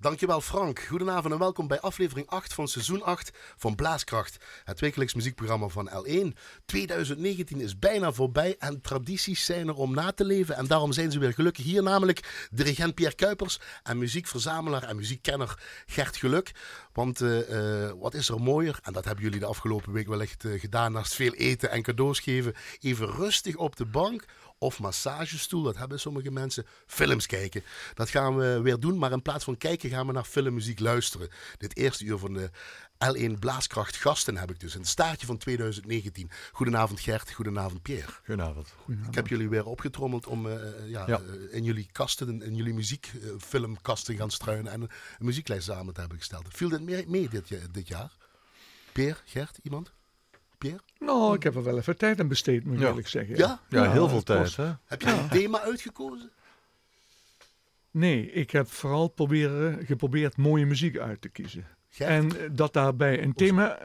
Dankjewel Frank. Goedenavond en welkom bij aflevering 8 van seizoen 8 van Blaaskracht. Het wekelijks muziekprogramma van L1. 2019 is bijna voorbij en tradities zijn er om na te leven. En daarom zijn ze weer gelukkig hier, namelijk dirigent Pierre Kuipers en muziekverzamelaar en muziekkenner Gert Geluk. Want uh, uh, wat is er mooier, en dat hebben jullie de afgelopen week wellicht uh, gedaan, naast veel eten en cadeaus geven, even rustig op de bank of massagestoel, dat hebben sommige mensen, films kijken. Dat gaan we weer doen, maar in plaats van kijken gaan we naar filmmuziek luisteren. Dit eerste uur van de L1 Blaaskracht gasten heb ik dus. In het staartje van 2019. Goedenavond Gert, goedenavond Pierre. Goedenavond. Ik heb jullie weer opgetrommeld om uh, ja, ja. Uh, in jullie kasten, in jullie muziekfilmkasten uh, gaan struinen en een, een muzieklijst samen te hebben gesteld. Viel dit mee, mee dit, dit jaar? Pierre, Gert, iemand? Pierre? Nou, ik heb er wel even tijd aan besteed, moet ik ja. eerlijk zeggen. Ja? Ja, ja heel veel tijd. Hè? Heb jij een thema uitgekozen? Nee, ik heb vooral proberen, geprobeerd mooie muziek uit te kiezen. Gert? En dat daarbij een thema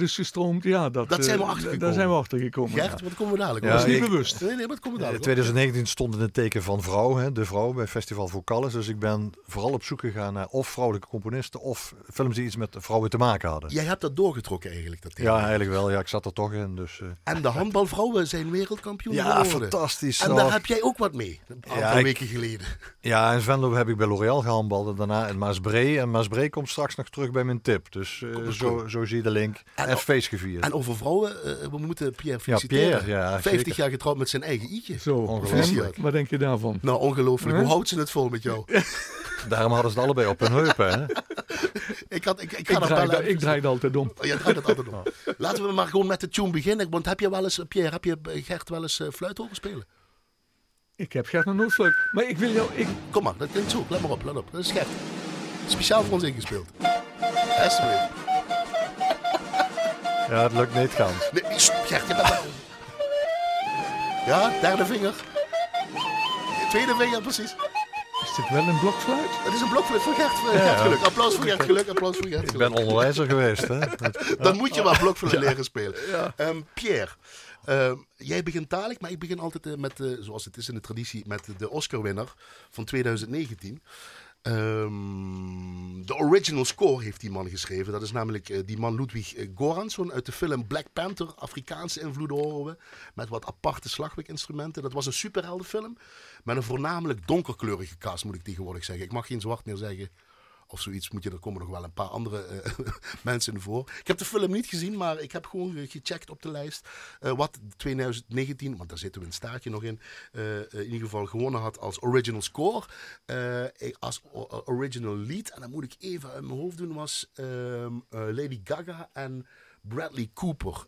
is gestroomd, ja, dat, dat zijn we uh, achtergekomen. daar zijn we achtergekomen. Gert, ja. wat komen we dadelijk? Ja, dat is niet ik- bewust. Nee, nee, wat komen we In dadelijk? 2019 stond in het teken van vrouw, hè, de vrouw bij Festival Vocalis. Dus ik ben vooral op zoek gegaan naar of vrouwelijke componisten of films die iets met vrouwen te maken hadden. Jij hebt dat doorgetrokken eigenlijk, dat thema. Ja, eigenlijk wel. Ja, ik zat er toch in. Dus, eh. En de handbalvrouwen zijn wereldkampioen Ja, geworden. fantastisch. En daar heb jij ook wat mee, een aantal Ja, ik- weken geleden. Ja, in Venlo heb ik bij L'Oréal gehandbald en daarna in Maasbree. En Maasbree komt straks nog terug bij mijn tip. Dus eh, zo, zo zie je de link. En feest gevierd. En over vrouwen, eh, we moeten Pierre ja, feliciteren. Pierre. Ja, 50 zeker. jaar getrouwd met zijn eigen i'tje. Zo, Ongelooflijk. wat denk je daarvan? Nou, ongelooflijk. Huh? Hoe houdt ze het vol met jou? Daarom hadden ze het allebei op hun heupen. Hè? Ik, had, ik, ik Ik ga daar draai, wel ik draai het altijd om. Oh, jij draait het altijd om. Laten we maar gewoon met de tune beginnen. Want heb je wel eens, Pierre, heb je eh, Gert wel eens eh, fluit horen spelen? Ik heb Gert nog nooit leuk. Maar ik wil jou... Ik, Kom maar, dat klinkt zo. Let maar op, let op. Dat is Gert. Speciaal voor ons ingespeeld. Alsjeblieft. Ja, het lukt niet gans. Nee, stop, Gert, je bent wel... Ja, derde vinger. Tweede vinger, precies. is dit wel een blokfluit? Het is een blokfluit voor Gert, Gert Geluk. Applaus voor Gert Geluk, applaus voor Gert Ik Geluk. ben onderwijzer geweest. Hè? Dan moet je wel blokfluit leren spelen. Ehm, Pierre, ehm, jij begint dadelijk, maar ik begin altijd eh, met, eh, zoals het is in de traditie, met de Oscar-winnaar van 2019. Ehm, de original score heeft die man geschreven. Dat is namelijk eh, die man Ludwig eh, Goransson uit de film Black Panther. Afrikaanse invloeden horen we. Met wat aparte slagwerkinstrumenten. Dat was een superheldenfilm. Met een voornamelijk donkerkleurige cast, moet ik tegenwoordig zeggen. Ik mag geen zwart meer zeggen. Of zoiets moet je, er komen nog wel een paar andere eh, mensen voor. Ik heb de film niet gezien, maar ik heb gewoon ge- gecheckt op de lijst. eh, wat 2019, want daar zitten we een staartje nog in, eh, in ieder geval gewonnen had als original score. Als original lead, en dan moet ik even uit mijn hoofd doen, was ehm, eh, Lady Gaga en Bradley Cooper.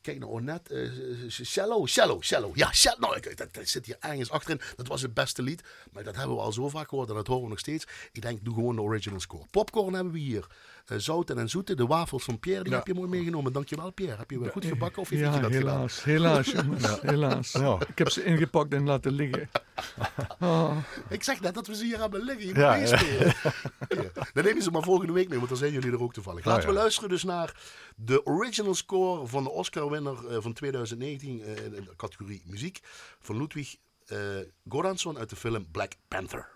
Kijk nou, net. eh, shallow, shallow. Ja, shallow. Nou, dat zit hier ergens achterin. Dat was het beste lied. Maar dat hebben we al zo vaak gehoord en dat horen we nog steeds. Ik denk, doe gewoon de original score. Popcorn hebben we hier. Eh zouten en zoete. De wafels van Pierre, die Ja. heb je mooi meegenomen. Dankjewel, Pierre. Heb je weer goed gebakken of heeft Ja, je dat gedaan? helaas. Helaas, jongens. Helaas. Ja. Ik heb ze ingepakt en laten liggen. Ah, Ik zeg net dat we ze hier hebben liggen. Je moet Ja, meespelen. Ja. Dan neem je ze maar volgende week mee, want dan zijn jullie er ook toevallig. Nou Laten we luisteren dus naar de original score van de Oscar-winner eh, van 2019 eh, in de categorie muziek van Ludwig eh Goransson uit de film Black Panther.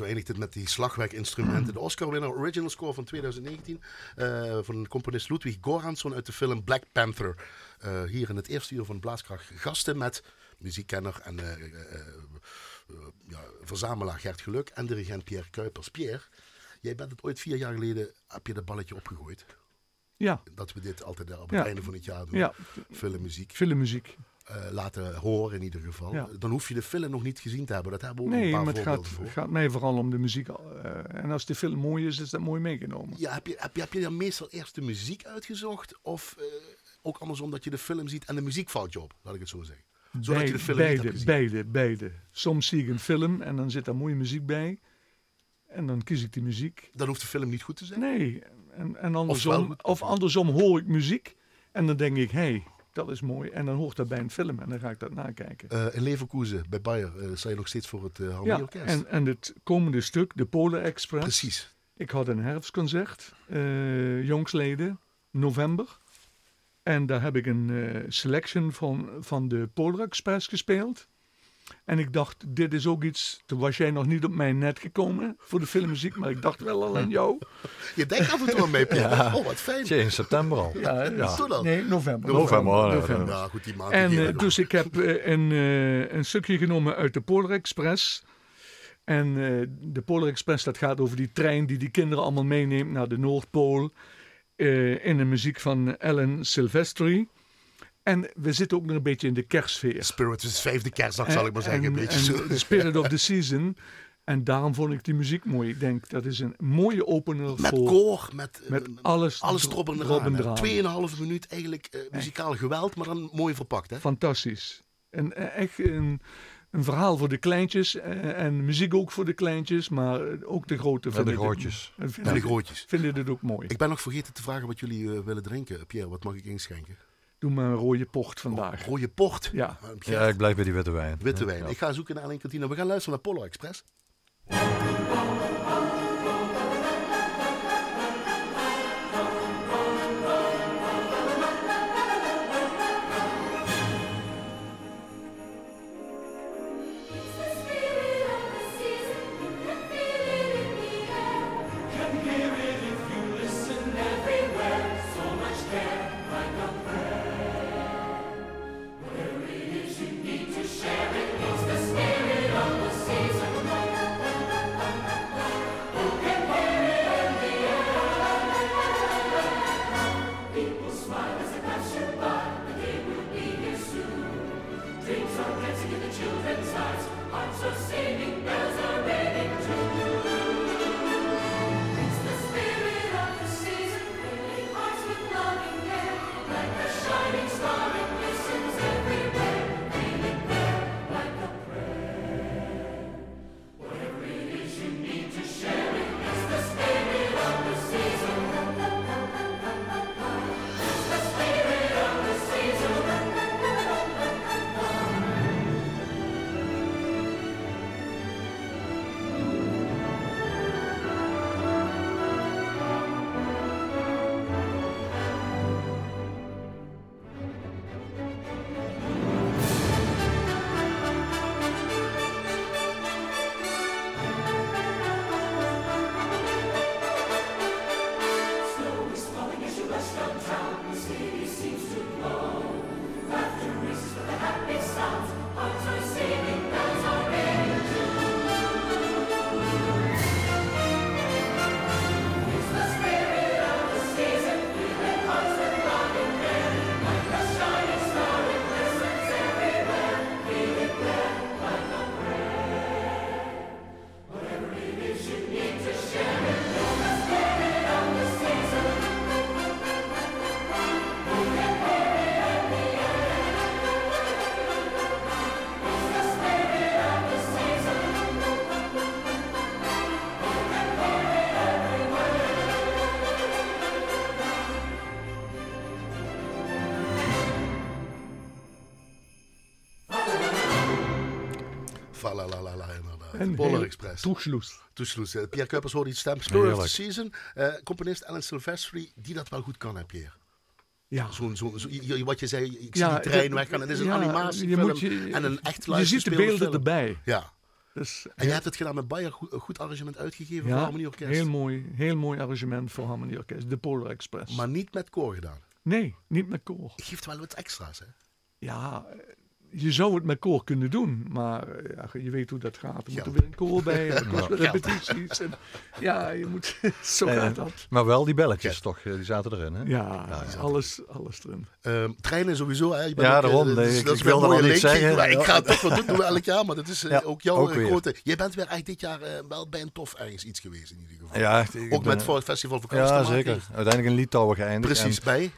Zo eindigt het met die slagwerkinstrumenten. De Oscar-winnaar original score van 2019 eh, van componist Ludwig Goransson uit de film Black Panther. Eh, hier in het eerste uur van Blaaskracht gasten met muziekkenner en eh, ja, verzamelaar Gert Geluk en dirigent Pierre Kuipers. Pierre, jij bent het ooit vier jaar geleden, heb je dat balletje opgegooid? Ja, Dat we dit altijd op Ja. het einde van het jaar doen. ja. Filmmuziek. filmmuziek. Eh, laten horen in ieder geval. Ja. Dan hoef je de film nog niet gezien te hebben. Dat hebben we ook Nee, een paar maar het gaat, voor. gaat mij vooral om de muziek. eh, en als de film mooi is, is dat mooi meegenomen. Ja, heb je, heb, je, heb je dan meestal eerst de muziek uitgezocht? Of eh, ook andersom dat je de film ziet en de muziek valt je op, laat ik het zo zeggen. Zodat je de film beide, beide, beide. Soms zie ik een film en dan zit daar mooie muziek bij. En dan kies ik die muziek. Dan hoeft de film niet goed te zijn. Nee, en, en andersom, of andersom hoor ik muziek en dan denk ik, hé, hey, dat is mooi. En dan hoort dat bij een film en dan ga ik dat nakijken. Eh, in Leverkusen, bij Bayer, eh sta je nog steeds voor het uh, ja, Harmonieorkest. en, en het komende stuk, de Polar Express. Precies. Ik had een herfstconcert, eh jongsleden, november. En daar heb ik een eh, selection van, van de Polar Express gespeeld. En ik dacht, dit is ook iets. Toen was jij nog niet op mijn net gekomen voor de filmmuziek, maar ik dacht wel al aan jou. Je denkt af en toe aan mij, Pierre. Ja. Oh, wat fijn. Tje, in september al. Ja, Ja. Doe dan. Nee, november. November, oh, november. ja, goed, die maand. En die eh, dus ik heb eh, een, eh, een stukje genomen uit de Polar Express. En eh, de Polar Express, dat gaat over die trein die die kinderen allemaal meeneemt naar de Noordpool. eh, in de muziek van Ellen Silvestri. En we zitten ook nog een beetje in de kerstsfeer. Spirit is vijfde kerstdag, zal ik maar zeggen. En- een beetje zo. The Spirit of the Season. En daarom vond ik die muziek mooi. Ik denk, dat is een mooie opener Met voor... koor, met, met eh, alles, alles dro- erop. Tweeënhalve minuut eigenlijk eh, muzikaal geweld, maar dan mooi verpakt. Hè? Fantastisch. En eh, echt een, een verhaal voor de kleintjes. en muziek ook voor de kleintjes. Maar ook de grote En de grootjes. En Vinden, de grootjes. vinden dit ook mooi. Ik ben nog vergeten te vragen wat jullie willen drinken. Pierre, wat mag ik inschenken? Doe maar een rode pocht vandaag. Rode port. Ja. Ja, ik blijf bij die witte wijn. witte wijn. ja. Ik ga zoeken naar Alain Cantina. We gaan luisteren naar Polo Express. Valalalala, inderdaad. En Polar Express. Toegeloes. Toesloes. eh, Pierre Kuipers hoorde iets stem. Story of the. Season. eh, componist Alan Silvestri, die dat wel goed kan, hè, Pierre? Ja. Zo'n, zo, zo, je- je- wat je zei, ik zie Ja, die trein weggaan. Het is een ja, animatiefilm je je- en een echt Je ziet de beelden film. erbij. Ja. Dus En je hebt het gedaan met Bayer, goed, een goed arrangement uitgegeven voor ja, Harmonie Orkest. heel mooi, heel mooi arrangement voor Harmonie Orkest. De Polar Express. Maar niet met koor gedaan. nee, niet met koor. Geeft wel wat extra's, hè? Ja, je zou het met koor kunnen doen, maar eh, ja, je weet hoe dat gaat. Er moet er weer een koor bij, en er kost repetities. En, ja, je moet, zo gaat dat. Maar wel die belletjes Ja. toch, eh, die zaten erin. Hè? Ja, ja. alles, alles erin. Ehm, treinen sowieso, hè? Je bent Ja, ook, daarom. Nee, is- ik- dat ik een al iets link. zeggen. Maar ik ga het toch wel doen, doen we elk jaar. Maar dat is Ja, ook jouw ook grote... Jij bent weer echt dit jaar wel bij een tof ergens iets geweest in ieder geval. Ja, ik- ik ook ben- met voor het festival vakantie te Ja, maken zeker. Uiteindelijk in Litouwen geëindigd. Precies. En bij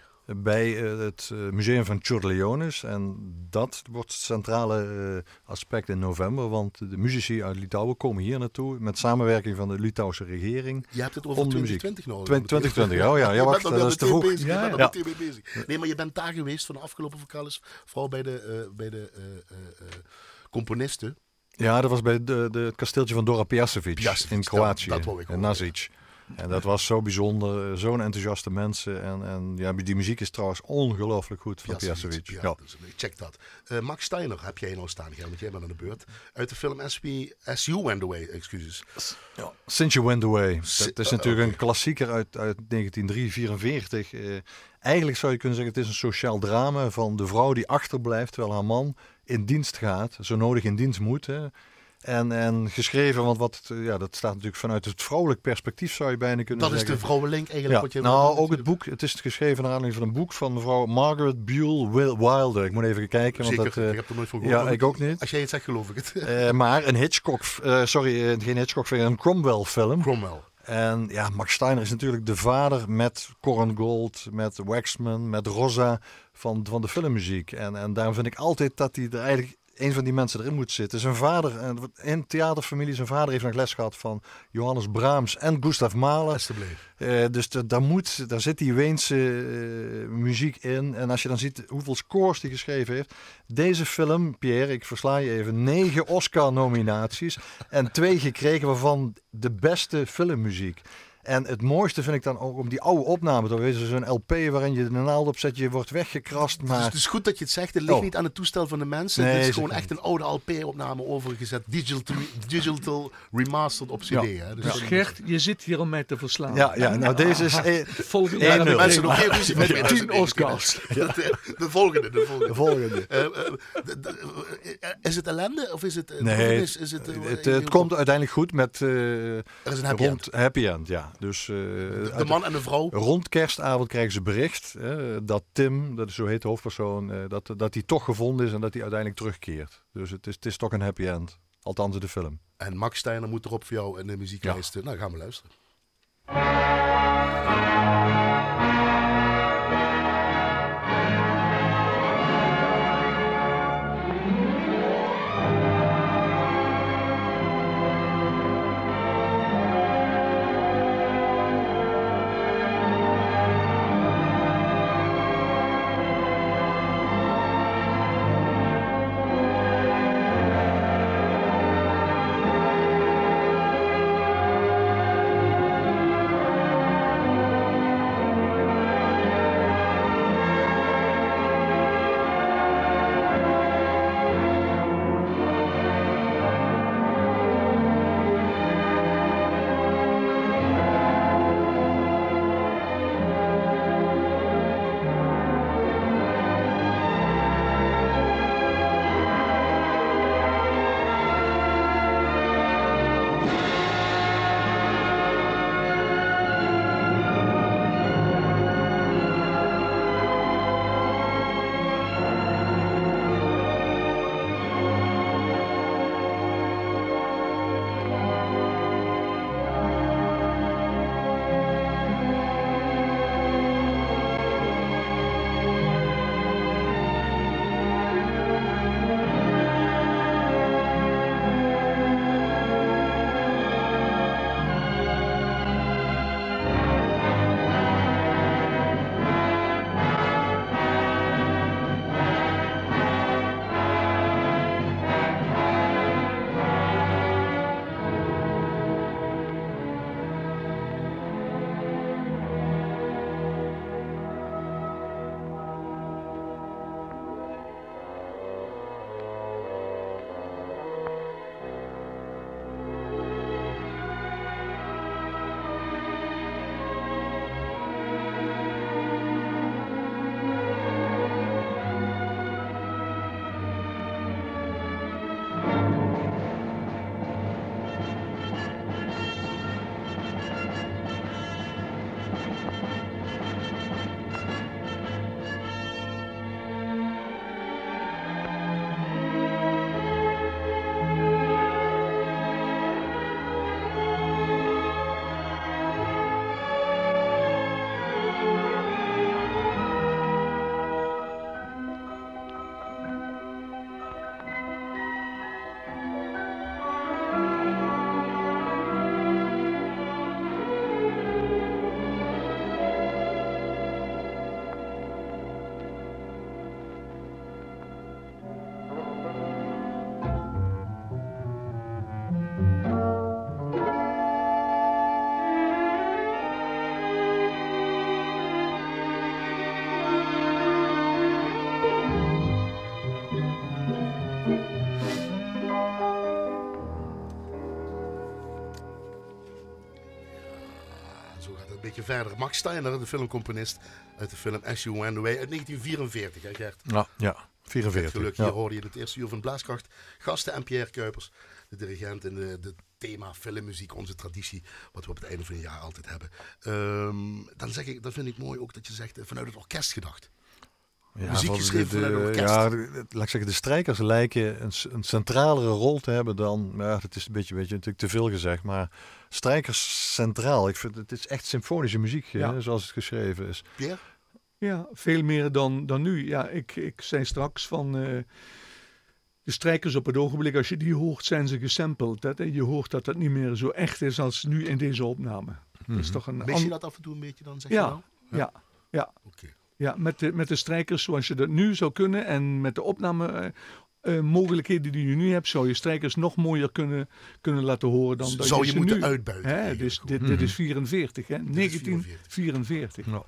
eh, het eh, museum van Chorleonis. En dat wordt het centrale eh, aspect in november. Want de muzici uit Litouwen komen hier naartoe. Met samenwerking van de Litouwse regering. Je hebt het over Om de muziek. 2020 nou. 2020, oh ja, ja, wacht, dat wel is te vroeg. Bezig. Ja, ja. mee bezig. Nee, maar je bent daar geweest van de afgelopen vakanties. Vooral bij de, eh, bij de eh, eh, eh, componisten. Ja, dat was bij de, de, het kasteeltje van Dora Pijasevic, in dat- Kroatië. dat ik in horen. Nasic. En dat was zo bijzonder. Zo'n enthousiaste mensen. En, en ja, die muziek is trouwens ongelooflijk goed van Pijasevic. Ja, Ja. dus, check dat. Eh, Max Steiner heb jij nou staan, want jij bent aan de beurt. Uit de film As, We, As You Went Away, excuses. Since You Went Away. Dat is eh, natuurlijk een klassieker uit, uit 1943. Eh, eigenlijk zou je kunnen zeggen, het is een sociaal drama van de vrouw die achterblijft terwijl haar man in dienst gaat. Zo nodig in dienst moet. Hè. En, en geschreven, want wat, eh, ja, dat staat natuurlijk vanuit het vrouwelijk perspectief zou je bijna kunnen Dat is zeggen. de vrouwenlink eigenlijk Ja, wat je... nou, ook het boek. Het is geschreven naar aanleiding van een boek van mevrouw Margaret Buell Wil- Wilder. Ik moet even kijken. Want dat, eh, ik heb er nooit van gehoord. ja, ik ook niet. Als jij het zegt, geloof ik het. eh, maar een Hitchcock, eh, sorry, geen Hitchcock, een Cromwell film. Cromwell. En ja, Max Steiner is natuurlijk de vader met Coron Gold, met Waxman, met Rosa van, van de filmmuziek. En, en daarom vind ik altijd dat hij er eigenlijk een van die mensen erin moet zitten. Zijn vader, en in theaterfamilie, zijn vader heeft nog les gehad van Johannes Brahms en Gustav Mahler. Eh, dus da- daar, moet, daar zit die Weense eh, muziek in. En als je dan ziet hoeveel scores hij geschreven heeft. Deze film, Pierre, ik versla je even, negen Oscar-nominaties. En twee gekregen waarvan de beste filmmuziek. En het mooiste vind ik dan ook om die oude opname te wezen. Zo'n LP waarin je de naald op zet, je wordt weggekrast. Dus Maar het is goed dat je het zegt. Het ligt Oh. niet aan het toestel van de mensen. Nee, het is gewoon echt een oude LP-opname overgezet. Digital, digital remastered op CD. Ja. Hè? Dus Dus dat- Gert, je zit hier om mij te verslaan. ja, ja nou deze is eh, Volgende Ja, jaar de mensen nog van Met tien 2019. Oscars. De, de volgende, de volgende. de volgende. Eh, eh, de- de- eh, is het ellende of is het... eh, Nee, is, is het, eh, het, het komt uiteindelijk goed met eh, Er is een happy rond happy end. Ja. Dus eh, De man en de vrouw. Rond kerstavond krijgen ze bericht dat Tim, dat is zo heet de hoofdpersoon, eh, dat, dat hij toch gevonden is en dat hij uiteindelijk terugkeert. Dus het is, het is toch een happy end. Althans in de film. En Max Steiner moet erop voor jou in de muzieklijst. Nou, gaan we luisteren. Verder. Max Steiner, de filmcomponist uit de film As You Went Away uit 1944. Hè Gert? Ja, ja. Met 44. geluk, ja. hier hoorde je het eerste uur van Blaaskracht gasten en Pierre Kuipers, de dirigent en de, de thema filmmuziek, onze traditie, wat we op het einde van het jaar altijd hebben. Ehm, dan zeg ik, dat vind ik mooi ook dat je zegt eh, vanuit het orkest gedacht. Ja, Muziek van geschreven de- vanuit orkest. Ja, de- laat ik zeggen, de strijkers lijken een, een centralere rol te hebben dan... Ja, dat is een beetje, beetje natuurlijk te veel gezegd, maar strijkers centraal. Ik vind het is echt symfonische muziek, Ja. hè, zoals het geschreven is. Pierre? Ja, veel meer dan, dan nu. Ja, ik, ik zei straks van eh, de strijkers op het ogenblik, als je die hoort, zijn ze gesampled. Hè? Je hoort dat dat niet meer zo echt is als nu in deze opname. Dat is toch een Mis je dat af en toe een beetje dan, zeg Ja. je nou? Ja, ja, Oké. Ja met, de, met de strijkers zoals je dat nu zou kunnen en met de opname. eh, eh, mogelijkheden die je nu hebt, zou je strijkers nog mooier kunnen, kunnen laten horen dan dat Zou je moeten nu... uitbuiten. Hè, dus dit, dit is 44, hè? 1944. Ja.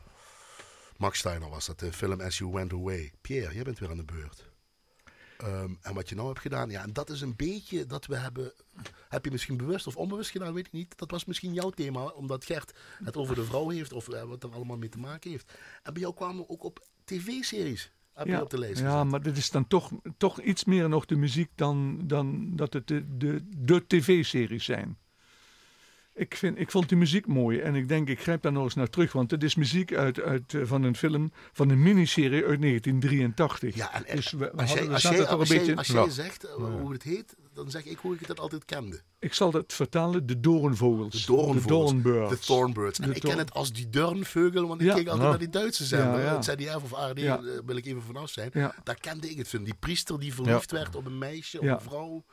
Max Steiner was dat, de film As You Went Away. Pierre, jij bent weer aan de beurt. Ehm, en wat je nou hebt gedaan, ja, en dat is een beetje dat we hebben. Heb je misschien bewust of onbewust gedaan, weet ik niet. Dat was misschien jouw thema, omdat Gert het over de vrouw heeft of eh, wat er allemaal mee te maken heeft. En bij jou kwamen we ook op tv-series. Heb je op de lijst ja maar dit is dan toch, toch iets meer nog de muziek dan, dan dat het de, de, de tv-series zijn. Ik, vind, ik vond die muziek mooi en ik denk, ik grijp daar nog eens naar terug. Want het is muziek uit, uit, eh, van een film, van een miniserie uit 1983. Ja, en, en dus we, we als, jij, hadden, als, als, beetje... als jij zegt eh, hoe het heet, dan zeg ik hoe ik het altijd kende. Ik zal het vertalen, de doornvogels. De Doornvogels. De De Doornbirds. Thornbirds. En De ik ken het als die Durnvogel, want ik Ja. keek altijd Ja. naar die Duitse zender. Het ZDF of ARD, eh, wil ik even vanaf zijn. Daar kende ik het van. Die priester die verliefd werd op een meisje, op Ja. een vrouw.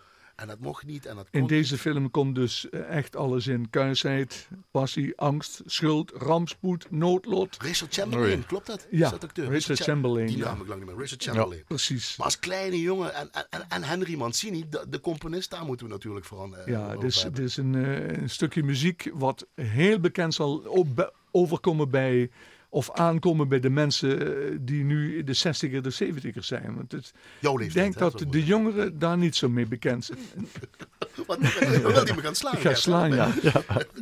En dat mocht niet en dat kon In deze film komt dus eh, echt alles in. Kuisheid, passie, angst, schuld, rampspoed, noodlot. Richard Chamberlain, klopt dat? Ja, Is dat acteur? Richard Cha- Chamberlain, Die ja. naam ik lang niet meer. Richard Chamberlain. Precies. Maar als kleine jongen en, en, en, en Henry Mancini, de, de componist, daar moeten we natuurlijk voor aan. eh, Ja, dus hebben. het is een, eh, een stukje muziek wat heel bekend zal op- overkomen bij, of aankomen bij de mensen eh, die nu de 60er, de 70er zijn. Want het, ik denk dat de jongeren daar niet zo mee bekend zijn. Wat, wil die me gaan slaan? Ik ga slaan, ja.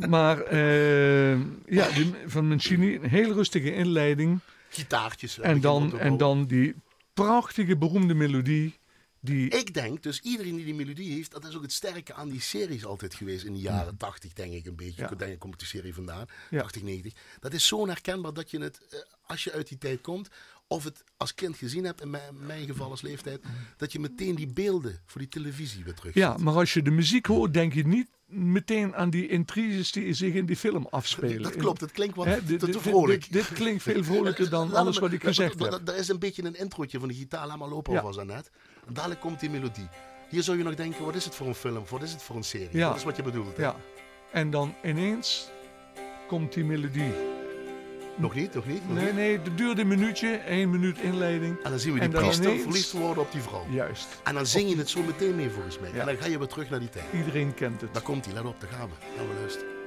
Maar eh, ja, die, van Mancini, een heel rustige inleiding. Gitaartjes. En dan, en dan die prachtige, beroemde melodie. Die, Ik denk, dus iedereen die die melodie heeft, dat is ook het sterke aan die series altijd geweest in de jaren 80, denk ik een beetje. Ja. Ik denk, komt die serie vandaan, Ja. 80, 90. Dat is zo herkenbaar dat je het, eh, als je uit die tijd komt, of het als kind gezien hebt, in mijn, mijn geval als leeftijd, dat je meteen die beelden voor die televisie weer terug ja, maar als je de muziek hoort, denk je niet meteen aan die intriges die zich in die film afspelen. Dat klopt, het klinkt wat dit, te vrolijk. Dit, dit klinkt veel vrolijker dan alles wat ik gezegd heb. Er is een beetje een introotje van de gitaar, laat maar lopen Ja. alvast net. En dadelijk komt die melodie. Hier zou je nog denken, wat is het voor een film? Wat is het voor een serie? Ja. Dat is wat je bedoelt. hè? Ja. En dan ineens komt die melodie. Nog niet, nog niet? nog Nee, niet? nee, het duurde een minuutje, één minuut inleiding. En dan zien we die priester ineens- verliefd worden op die vrouw. Juist. En dan zing je het zo meteen mee volgens mij. Ja. En dan ga je weer terug naar die tijd. Iedereen kent het. Daar komt hij, let op, daar gaan we. Gaan we luisteren.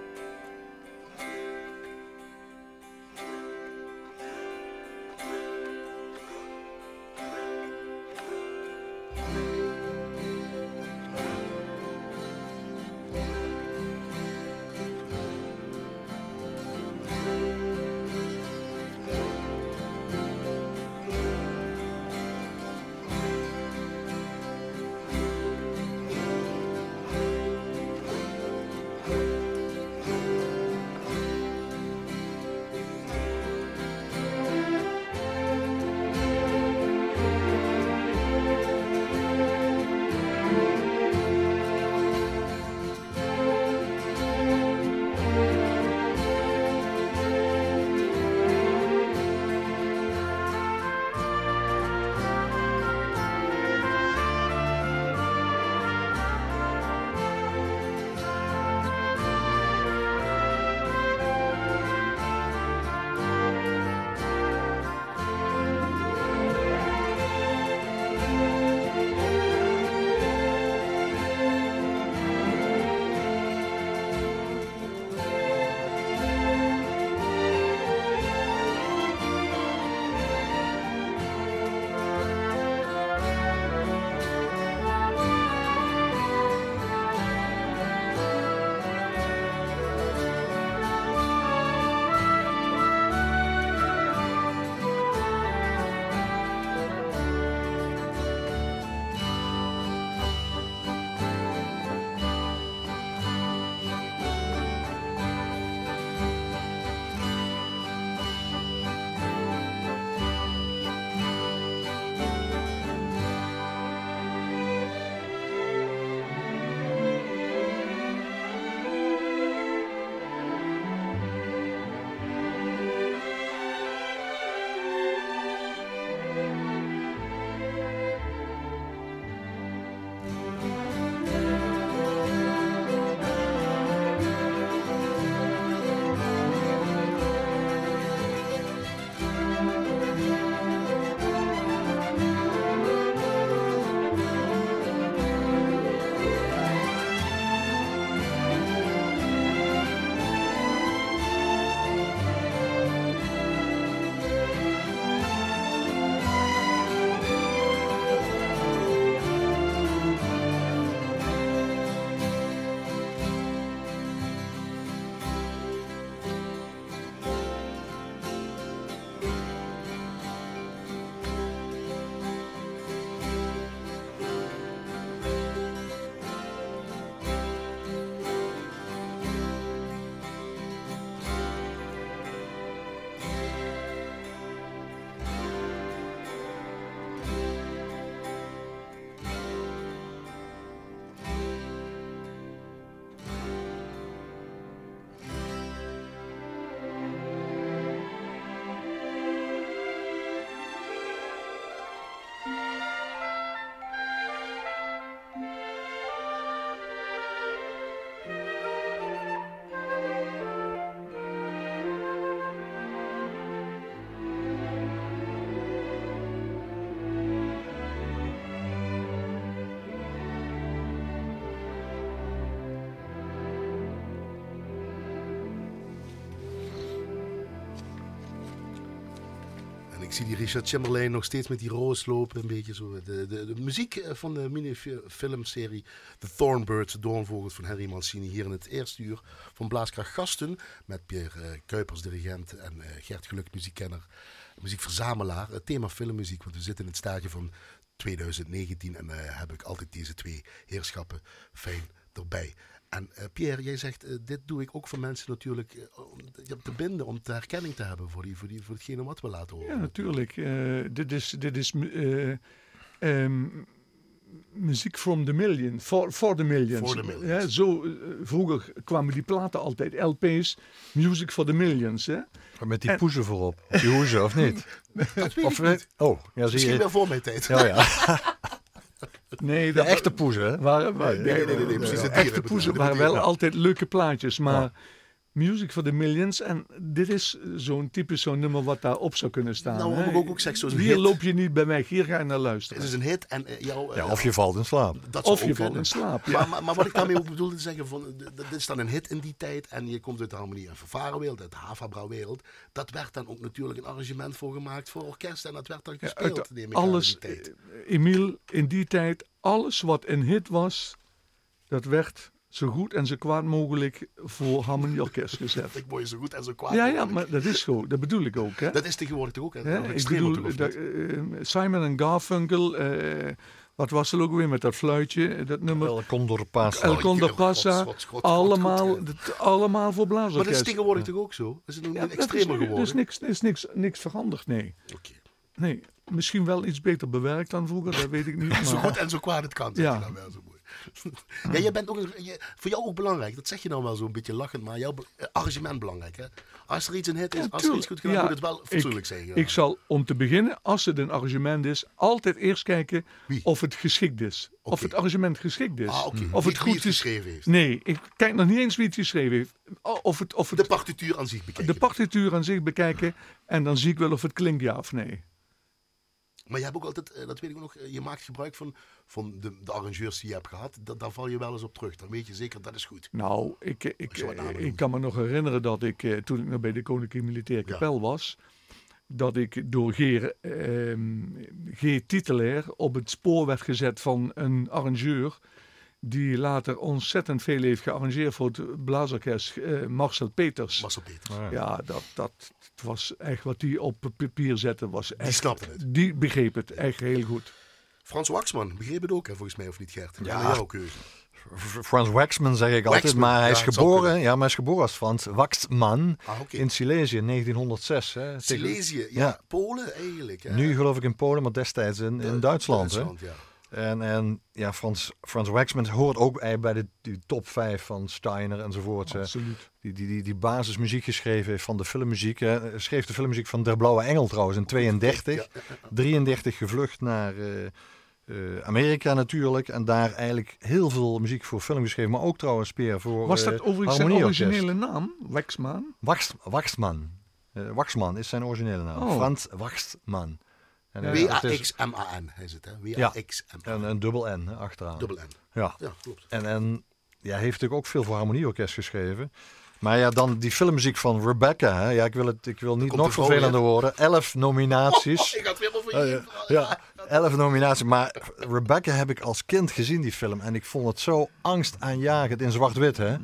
Ik zie die Richard Chamberlain nog steeds met die roos lopen. Een beetje zo. De, de, de muziek eh, van de minifilmserie The Thornbirds, Doornvogels van Henry Mancini. Hier in het eerste uur van Blaaskracht Gasten. Met Pierre eh, Kuipers, dirigent. En eh, Gert Geluk, muziekkenner. Muziekverzamelaar. Het thema filmmuziek. Want we zitten in het stadium van 2019. En eh, heb ik altijd deze twee heerschappen fijn erbij. En eh, Pierre, jij zegt, eh, dit doe ik ook voor mensen natuurlijk eh, om te- te binden, om te herkenning te hebben voor, die, voor, die, voor hetgene wat we laten horen. Ja, natuurlijk. Eh, dit is, dit is eh, ehm, muziek from the million, for, for the millions. For the millions. Ja, zo, vroeger kwamen die platen altijd, LP's, music for the millions. Hè? Met die En- poezen voorop. Op die hoezen, of niet? Dat weet Of, ik niet. Oh, ja, zie Misschien je. wel voor mijn tijd. Ja, ja. Nee, De echte poezen, waren, wa- Nee, nee, nee, precies, de echte poezen waren wel altijd leuke plaatjes, maar. Music for the millions. En dit is zo'n typisch zo'n nummer wat daarop zou kunnen staan. Nou, ik ook, ook gezegd, zo'n Hier hit. loop je niet bij weg, hier ga je naar Het luisteren. is een hit en eh, jou, eh, Ja, of je valt in slaap. dat Of je valt in slaap. Ja. Maar, maar, maar wat ik daarmee ook bedoelde te zeggen, van, d- dit is dan een hit in die tijd en je komt uit de harmonie- en vervarenwereld, uit de Havabra-wereld. Dat werd dan ook natuurlijk een arrangement voor gemaakt voor orkest en dat werd dan Ja, gespeeld, neem ik aan, alles, in die tijd. eh, Emiel, in die tijd, alles wat een hit was, dat werd zo goed en zo kwaad mogelijk voor harmonieorkest gezet. Ik word je zo goed en zo kwaad. Ja, ja, maar dat is zo. Dat bedoel ik ook. Hè? Dat is tegenwoordig toch ook, hè? Ik bedoel, dat, eh, Simon en Garfunkel, eh, wat was er ook weer met dat fluitje, eh, dat nummer. El Condor Pasa. El Condor God, Passa, God, God, God, allemaal, dat- allemaal voor Maar dat is tegenwoordig toch ook zo? Is het nog Ja, niet dat is, extremer er geworden? is, niks, er is niks, niks veranderd, nee. Oké. nee. Misschien wel iets beter bewerkt dan vroeger, dat weet ik niet. Zo Maar, goed en zo kwaad het kan, zeg Ja. je dan wel zo mooi. Ja, jij bent ook je- voor jou ook belangrijk, dat zeg je nou wel zo een beetje lachend, maar jouw eh, arrangement belangrijk, hè? Als er iets een hit is, Ja, als er iets goed gedaan Ja, moet het wel fatsoenlijk zijn. ja. Ik zal om te beginnen, als het een arrangement is, altijd eerst kijken Wie? of het geschikt is. Of het arrangement geschikt is. Ah. Of het wie goed het is. geschreven heeft. Nee, ik kijk nog niet eens wie het geschreven heeft. Of het, of het, De partituur aan zich bekijken. de partituur aan zich bekijken en dan zie ik wel of het klinkt ja of nee. Maar je hebt ook altijd, eh, dat weet ik ook nog, eh, je maakt gebruik van, van de, de arrangeurs die je hebt gehad. Da- daar val je wel eens op terug. Dan weet je zeker, dat is goed. Nou, ik, ik, namen ik kan me nog herinneren dat ik, eh, toen ik nog bij de Koninklijke Militaire Ja. Kapel was, dat ik door G, ehm, G. Titelair op het spoor werd gezet van een arrangeur die later ontzettend veel heeft gearrangeerd voor het blaasorkest, eh, Marcel Peters. Marcel Peters. Ja. Ja, dat, dat was echt wat hij op papier zette. Was echt, snapte het. Die begreep het echt heel goed. Frans Waxman, begreep het ook, hè, volgens mij, of niet Gert? Ja. Ja. jouw keuze. Frans Waxman zeg ik altijd, Waxman, maar hij ja, is geboren, ja, maar hij is geboren als Frans Waxman Ah, in Silesië in 1906. Hè. Tegen- Silesië, ja, Ja. Polen eigenlijk. Hè? Nu geloof ik in Polen, maar destijds in, in Duitsland. Hè. Duitsland, ja. En, en ja, Frans, Frans Waxman hoort ook bij de die top 5 van Steiner enzovoort. hè. Absoluut. Die, die, die, die basismuziek geschreven heeft van de filmmuziek. Hè. Hij Schreef de filmmuziek van Der Blauwe Engel trouwens in 32. Ja, ja, ja. 33 gevlucht naar eh, eh, Amerika natuurlijk. En daar eigenlijk heel veel muziek voor film geschreven. Maar ook trouwens, Peer, voor Was eh, dat overigens zijn originele naam? Waxman? Wax, Waxman. Eh, Waxman is zijn originele naam. Oh. Frans Waxman. En, eh, is W-A-X-M-A-N is het, hè? Ja. W-A-X-M-A-N. een, een dubbel N hè, achteraan. Dubbel N. Ja. Ja, klopt. En, en ja, hij heeft natuurlijk ook veel voor harmonieorkest geschreven. Maar ja, dan die filmmuziek van Rebecca. Hè? Ja, ik wil, het, ik wil niet nog vervelender worden. Elf nominaties. ik had weer over Oh, je. ja. ja, elf nominaties. Maar Rebecca heb ik als kind gezien, die film. En ik vond het zo angstaanjagend in zwart-wit. hè.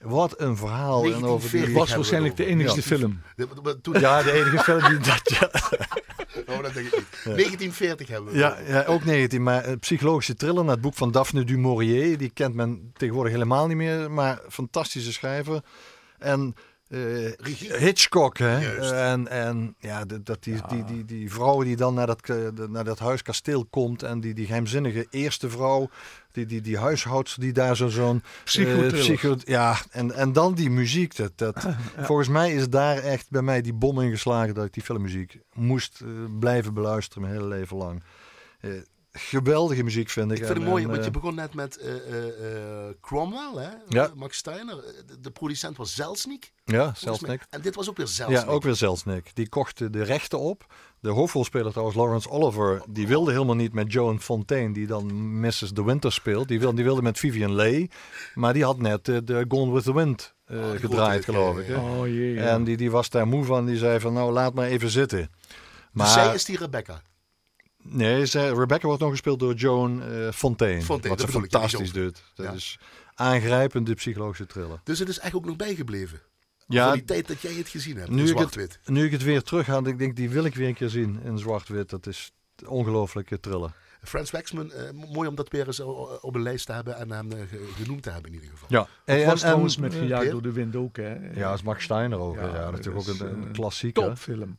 Wat een verhaal. En over die... 1940. Was waarschijnlijk de Ja. film. De- de- de- Toen, Ja, de enige film die dat... Ja, oh, dat denk ik niet. 1940 hebben we. ja, ja, ook 19. Maar een psychologische thriller naar het boek van Daphne du Maurier. Die kent men tegenwoordig helemaal niet meer. Maar fantastische schrijver. En... eh, Regie. Hitchcock, hè? Juist. En, en ja, dat, die, die, die, die vrouw die dan naar dat, eh, naar dat huiskasteel komt en die, die geheimzinnige eerste vrouw, die, die, die huishoudster die daar zo- zo'n... Eh, psycho, ja, en, en dan die muziek. Dat, dat, Volgens mij is daar echt bij mij die bom ingeslagen dat ik die filmmuziek moest eh, blijven beluisteren mijn hele leven lang. Eh, geweldige muziek vind ik. Ik vind het mooi, en, want je eh, begon net met eh, eh, eh, Cromwell, hè? Ja. Max Steiner. Eh, De, de producent was Zelznick. Ja, mij. En dit was ook weer Zelznick. Ja, ook weer Zelznick. Die kocht de rechten op. De hoofdrolspeler trouwens, Lawrence Oliver, die wilde helemaal niet met Joan Fontaine, die dan Mrs. De Winter speelt. Die wilde, die wilde met Vivian Leigh, maar die had net eh, de Gone with the Wind eh, die gedraaid, geloof ja, ik. ja. Oh jee. ja. En die, die was daar moe van. Die zei van, nou, laat maar even zitten. Maar Dus zij is die Rebecca. Nee, zij, Rebecca wordt nog gespeeld door Joan eh, Fontaine. Fontaine, wat ze ja, fantastisch doet. Dat Ja. is aangrijpend, de psychologische thriller. Dus het is echt ook nog bijgebleven. Ja, Van die tijd dat jij het gezien hebt. nu in ik, het, zwart-wit. nu ik het weer terug had, ik denk die wil ik weer een keer zien in zwart-wit. Dat is ongelooflijke thriller. Frans Waxman, eh, mooi om dat weer eens o- op een lijst te hebben en hem eh, ge- genoemd te hebben in ieder geval. Ja, en, was en- trouwens met eh, Gejaagd door de wind ook. Hè. Ja, dat is Max Steiner ook. Ja, Ja, dat is natuurlijk is ook een, een klassieker. Topfilm.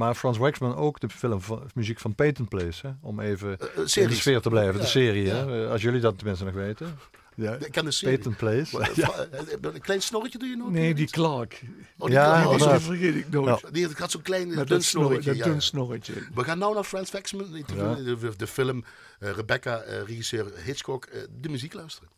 Maar Frans Waxman ook de film van, muziek van Peyton Place. Hè? Om even Eh, eh, in de sfeer te blijven. Ja, de serie, ja. hè? Eh, als jullie dat tenminste nog weten. Ja. Ik ken de serie. Peyton Place. Ja. Een klein snorretje doe je nog? Nee, die Clark. Oh, die Ja, oh, Die inderdaad. vergeet ik nooit. Ja. die had zo'n klein Met dun snorretje. dat ja, dun ja. snorretje. We gaan nou naar Frans Waxman, de, Ja. de, de film Rebecca, eh, regisseur Hitchcock, de muziek luisteren.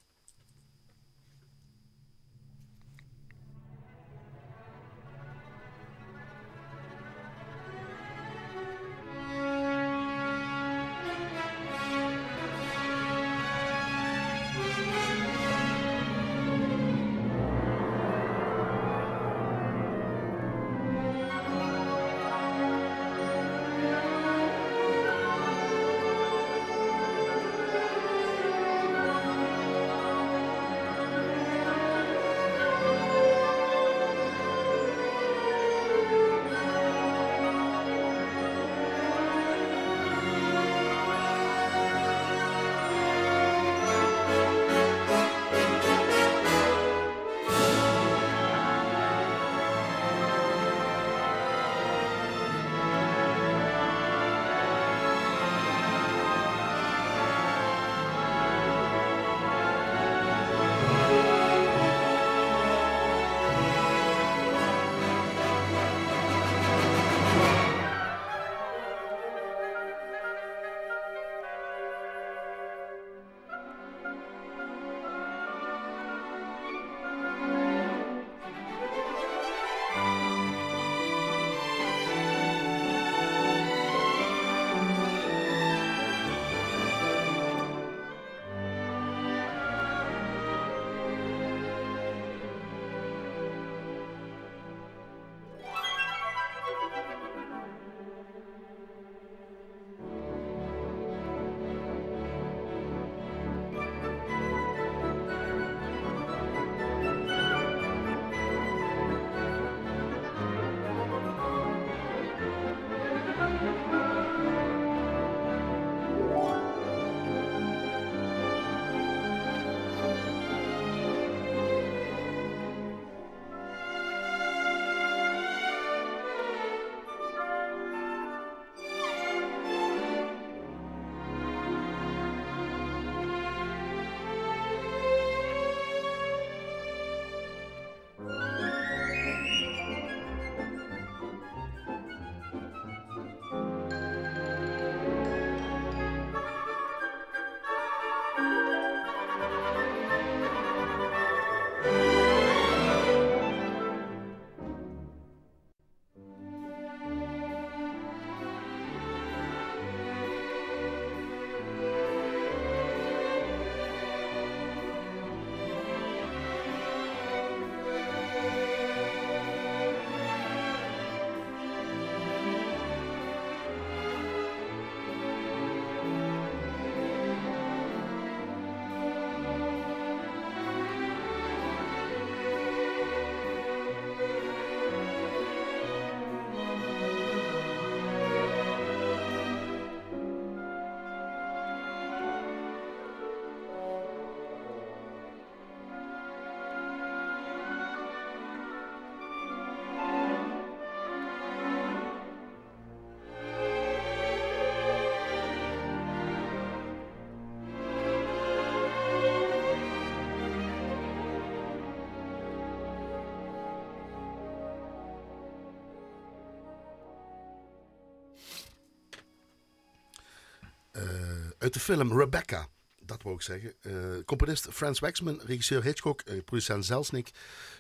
Uit de film Rebecca. Dat wou ik zeggen. Eh, componist Frans Waxman, regisseur Hitchcock, eh, producent Zelsnik.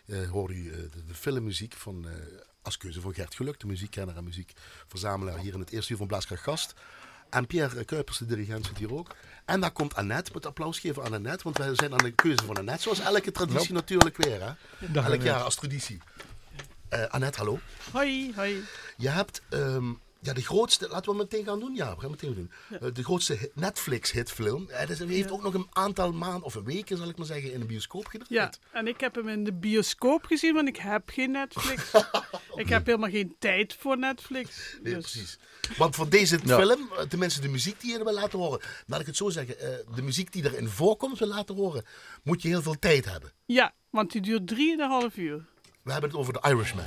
Eh hoorde u de, de filmmuziek van, eh, als keuze van Gert Geluk, de muziekkenner en muziekverzamelaar hier in het eerste uur van Blaaskracht Gast. En Pierre Kuipers, de dirigent, zit hier ook. En daar komt Annette. Moet applaus geven aan Annette, want wij zijn aan de keuze van Annette. Zoals elke traditie natuurlijk weer. Hè? Dag, Elk jaar als traditie. Eh, Annette, hallo. Hoi, hoi. Je hebt ehm, Ja, de grootste, laten we meteen gaan doen. Ja, we gaan meteen doen. Eh, de grootste hit- Netflix-hitfilm. Eh, dus hij heeft ook nog een aantal maanden of weken, zal ik maar zeggen, in de bioscoop gedraaid. Ja, en ik heb hem in de bioscoop gezien, want ik heb geen Netflix. Ik heb helemaal geen tijd voor Netflix. Nee, dus- precies. Want voor deze Ja. film, eh, tenminste de muziek die je wil laten horen, laat ik het zo zeggen, eh, de muziek die erin voorkomt wil laten horen, moet je heel veel tijd hebben. Ja, want die duurt drieënhalf uur. We hebben het over de Irishman.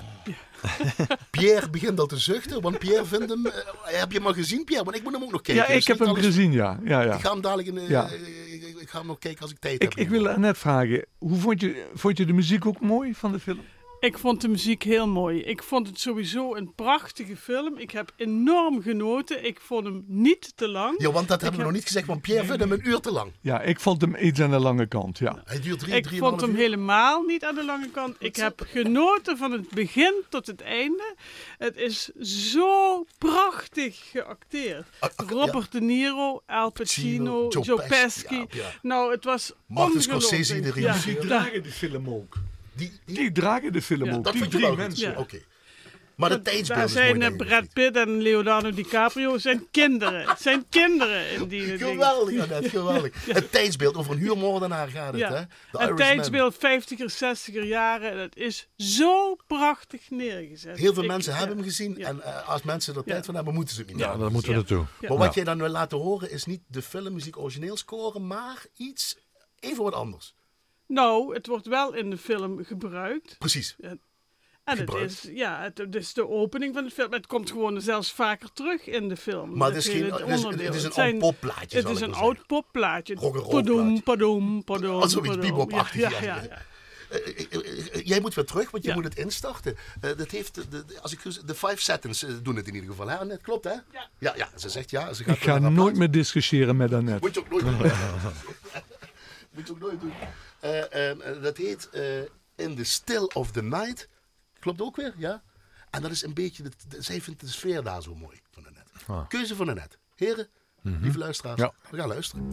Pierre begint al te zuchten, want Pierre vindt hem... eh, heb je hem al gezien, Pierre? Want ik moet hem ook nog kijken. Ja, Dus ik heb hem alles- gezien, ja. ja, ja. Ik ga hem dadelijk in... eh, Ja. ik, ik ga hem nog kijken als ik tijd Ik, heb. ik wil net vragen, hoe vond je, vond je de muziek ook mooi van de film? Ik vond de muziek heel mooi. Ik vond het sowieso een prachtige film. Ik heb enorm genoten. Ik vond hem niet te lang. Ja, want dat hebben we heb- nog niet gezegd, want Pierre vindt hem een uur te lang. Ja, ik vond hem iets aan de lange kant, ja. Hij duurt drie, Ik vond hem uur. helemaal niet aan de lange kant. Ik heb genoten van het begin tot het einde. Het is zo prachtig geacteerd. Ah, ah, Robert De Niro, Al Pacino, Joe Joe, Pesci, Pesci. ja, ja. Nou, het was Martin ongelooflijk. Scorsese, de Ja. Die dragen film ook. Die, die, Die dragen de film Ja. ook, dat die drie mensen. Ja. Oké. Maar de tijdsbeeld is zijn mooi, eh, Brad? Pitt en Leonardo DiCaprio zijn kinderen. Het zijn kinderen in die dingen. Geweldig, Annette, geweldig. Het tijdsbeeld, over een huurmoordenaar gaat het, Ja. hè? De Het tijdsbeeld 50er, 60er jaren. Het is zo prachtig neergezet. Heel veel Ik- mensen ja. hebben hem gezien. Ja. En eh, als mensen er tijd Ja. van hebben, moeten ze het niet Ja, daar moeten we Ja. naartoe. Ja. Maar wat Ja. jij dan wil laten horen is niet de filmmuziek origineel scoren, maar iets even wat anders. Nou, het wordt wel in de film gebruikt. Precies. En het Gebruikt. is, ja, het, het is de opening van de film. Het komt gewoon zelfs vaker terug in de film. Maar het is, geen, het is, het is een oud popplaatje, Het is ik een oud popplaatje. Padoem, plaatje. padoem, padoem. Als zoiets padoem. bebopachtig, Ja, ja. ja, ja. Eh, eh, eh, jij moet weer terug, want je Ja. moet het instarten. Eh, dat heeft, de, de- als ik, de five seconds doen het in ieder geval. Hè? Annette? Klopt, hè? Ja. Ja, ja, ze zegt ja. Ze gaat Ik ga nooit meer discussiëren met Annette. Moet je ook nooit doen. Moet je ook nooit doen. Eh, eh, eh, dat heet eh, In the Still of the Night. Klopt ook weer, ja? En dat is een beetje, de, de- zij vindt de sfeer daar zo mooi van Annette. Ah. Keuze van Annette. Heren, lieve luisteraars, Ja. we gaan luisteren.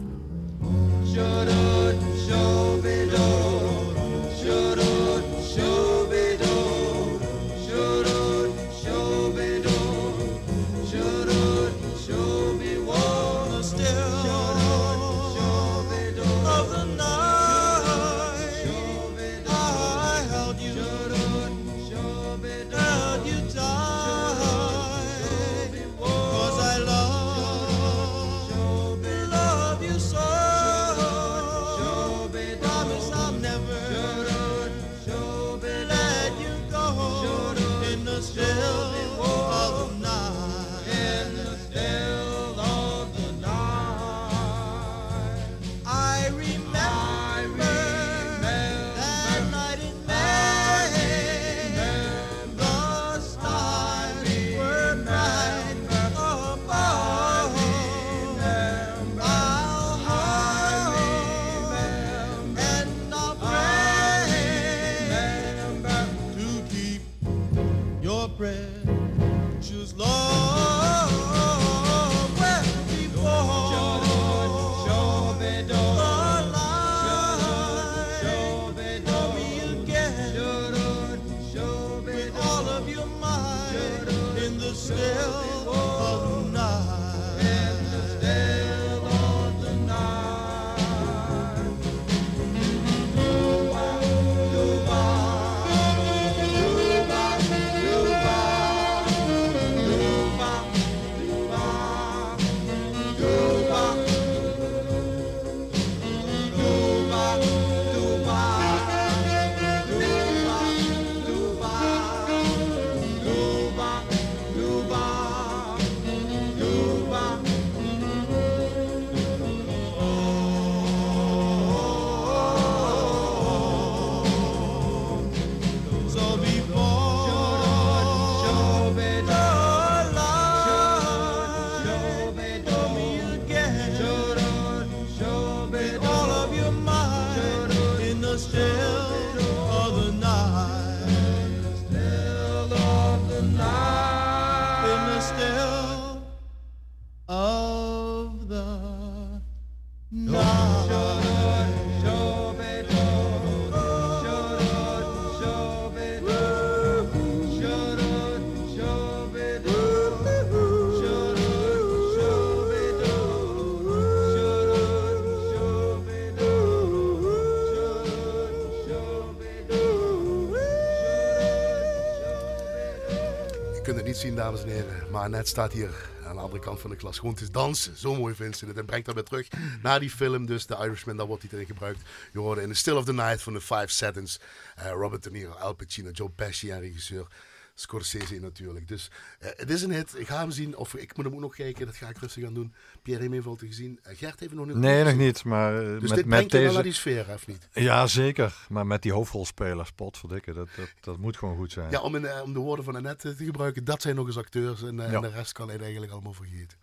Zien, dames en heren. Maar net staat hier aan de andere kant van de klas gewoon te dansen. Zo mooi vindt ze het. En brengt dat weer terug naar die film. Dus The Irishman, daar wordt hij erin gebruikt. Je hoorde in The Still of the Night van de Five Seconds. eh, Robert De Niro, Al Pacino, Joe Pesci en regisseur. Scorsese natuurlijk. Dus eh, het is een hit. Ik ga hem zien. Of ik moet hem ook nog kijken. Dat ga ik rustig aan doen. Pierre heeft hem even al gezien. Eh, Gert heeft nog niet Nee, nog niet. Maar eh, Dus met, dit met brengt je wel deze... naar die sfeer, of niet? Ja, zeker. Maar met die hoofdrolspelers, potverdikke, dat, dat, dat moet gewoon goed zijn. Ja, om, in, om de woorden van Annette te gebruiken. Dat zijn nog eens acteurs. En, Ja. en de rest kan hij eigenlijk allemaal vergeten.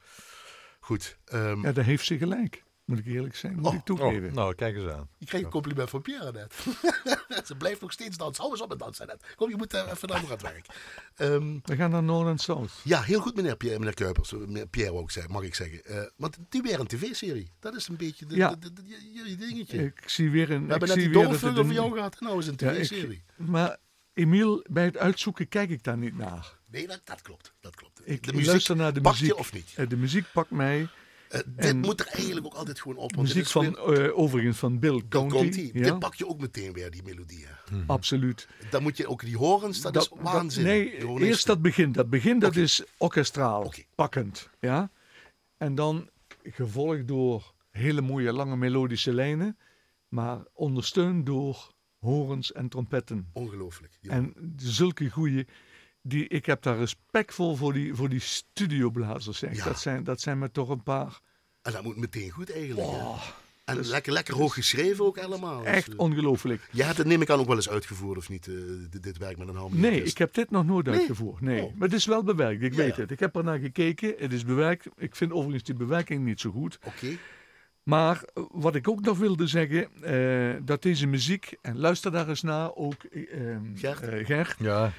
Goed. ehm, Ja, daar heeft ze gelijk. Moet ik eerlijk zijn, moet Oh, ik toegeven. Oh, nou, kijk eens aan. Ik kreeg een compliment van Pierre net. Ze blijft nog steeds dansen. Hou eens op met dansen net. Kom, je moet eh, even naar aan het werk. Ehm, We gaan naar Noord en South. ja, heel goed meneer, Pierre, meneer Kuipers. Meneer Pierre ook, zeg, mag ik zeggen. Eh, want die weer een tv-serie. Dat is een beetje de, Ja. de, de- de- jullie dingetje. Ik zie weer een. We hebben ik net zie die weer dat het doorvullen van jou gehad. Nou is een Ja, tv-serie. Maar Emiel, bij het uitzoeken kijk ik daar niet naar. Nee, dat, dat klopt. Dat klopt. Ik de muziek luister naar de pak muziek. je of niet? Eh, De muziek pakt mij. Eh, dit en- moet er eigenlijk ook altijd gewoon op. Want muziek is van, weer- eh, overigens van Bill Conti. Conti. Ja, Dit pak je ook meteen weer, die melodieën. absoluut. Dan moet je ook die horens, dat, is waanzin. nee, eerst dat begin. Dat begin dat is orkestraal, pakkend. Ja? En dan gevolgd door hele mooie lange melodische lijnen, maar ondersteund door horens en trompetten. Ongelooflijk. En zulke goeie, die, ik heb daar respectvol voor die, voor die studioblazers. Zeg. Ja. Dat, zijn, dat zijn me toch een paar En dat moet meteen goed eigenlijk. oh, En lekker, lekker hoog geschreven ook allemaal. Dus, echt eh, ongelooflijk. je hebt het neem ik aan ook wel eens uitgevoerd of niet, eh, dit, dit werk met een harmonie. Nee, ik heb dit nog nooit Nee? uitgevoerd. Nee, Oh. maar het is wel bewerkt. Ik Ja, weet ja. het. Ik heb er naar gekeken. Het is bewerkt. Ik vind overigens die bewerking niet zo goed. Oké, Maar eh, wat ik ook nog wilde zeggen, eh, dat deze muziek, en luister daar eens naar, ook ehm, Gert? Gert. Ja,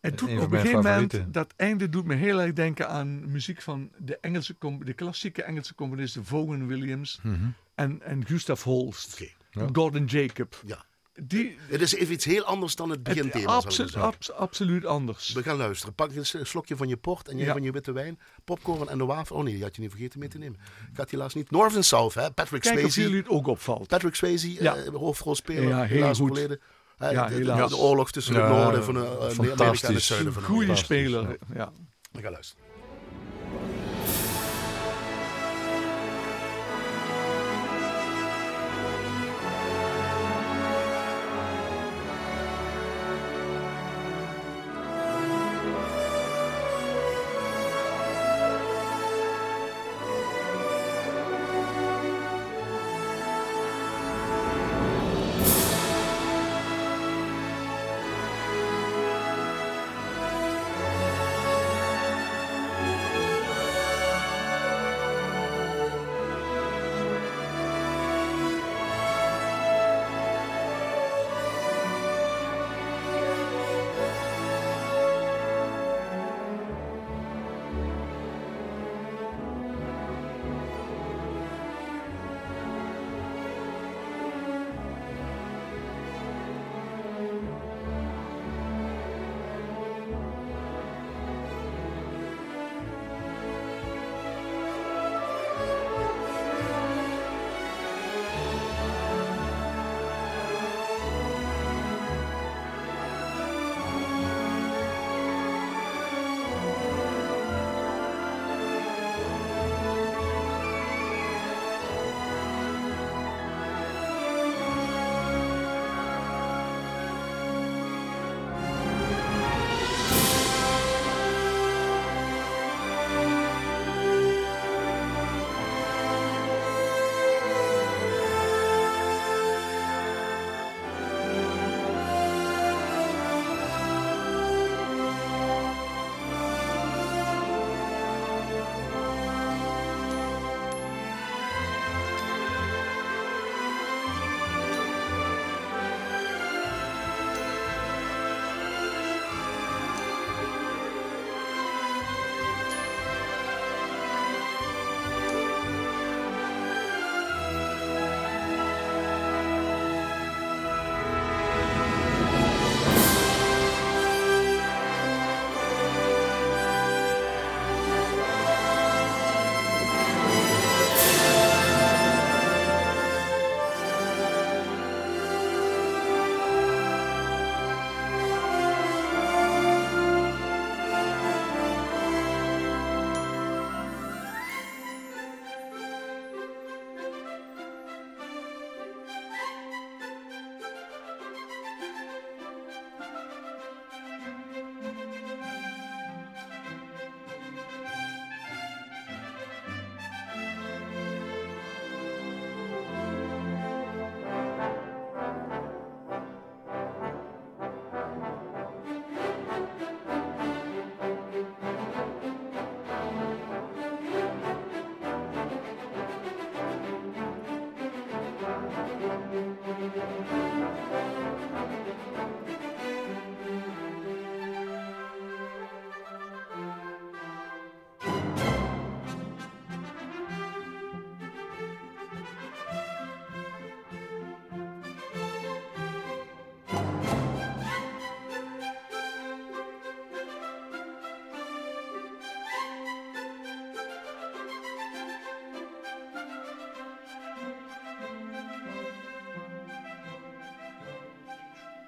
Het doet op een gegeven moment, dat einde doet me heel erg denken aan muziek van de, Engelse, de klassieke Engelse componisten Vaughan Williams Mhm. en, en Gustav Holst. Ja. Gordon Jacob. Ja. Die, Het is even iets heel anders dan het beginthema. zal ik absolu- maar zeggen. abs- absoluut anders. We gaan luisteren. Pak eens een slokje van je port en jij Ja. van je witte wijn. Popcorn en de wafel. Oh nee, die had je niet vergeten mee te nemen. Ik had helaas niet. North and South, hè? Patrick Kijk of Swayze. jullie het ook opvalt. Patrick Swayze, Ja. eh, hoofdrolspeler. Ja, heel helaas goed. Ja, de- de, helaas. de oorlog tussen het noorden van eh, Amerika en het zuiden van goede speler. Ja. We gaan luisteren.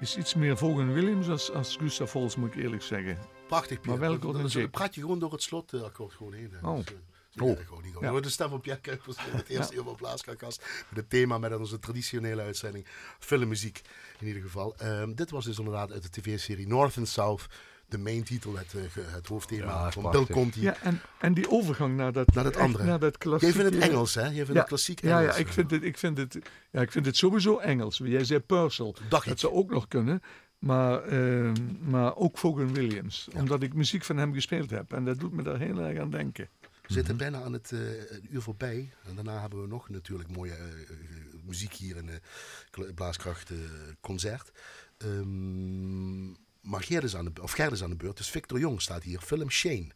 Is iets meer Vaughan Williams als, als Gustav Holst, moet ik eerlijk zeggen. Prachtig, Pierre. Maar is- muziek? praat je gewoon door het slotakkoord gewoon heen. hè. Oh. Dus, eh, Oh. gewoon niet. De stem van Pierre Kuipers in het eerste uur van Blaaskakast. Met het thema met onze traditionele uitzending. Filmmuziek in ieder geval. Ehm, dit was dus inderdaad uit de tv-serie North and South. De main titel, het, eh, het hoofdthema Ja, van prachtig. Bill Conti. Ja, en, en die overgang naar dat, Naar dat andere. Naar dat Jij klassieke... vindt het Engels, hè? Jij vindt Ja. het klassiek Ja, Engels. ja, ik vind het, ik vind het, ja, ik vind het sowieso Engels. Jij zei Purcell. Dacht Dat ik. zou ook nog kunnen. Maar, ehm, maar ook Vaughan Williams. Ja. Omdat ik muziek van hem gespeeld heb. En dat doet me daar heel erg aan denken. We zitten bijna aan het eh, uur voorbij. En daarna hebben we nog natuurlijk mooie eh, eh, muziek hier in de Blaaskracht eh, concert. Ehm, maar is, aan de, of Gerd is aan de beurt. Dus Victor Jong staat hier. Film Shane.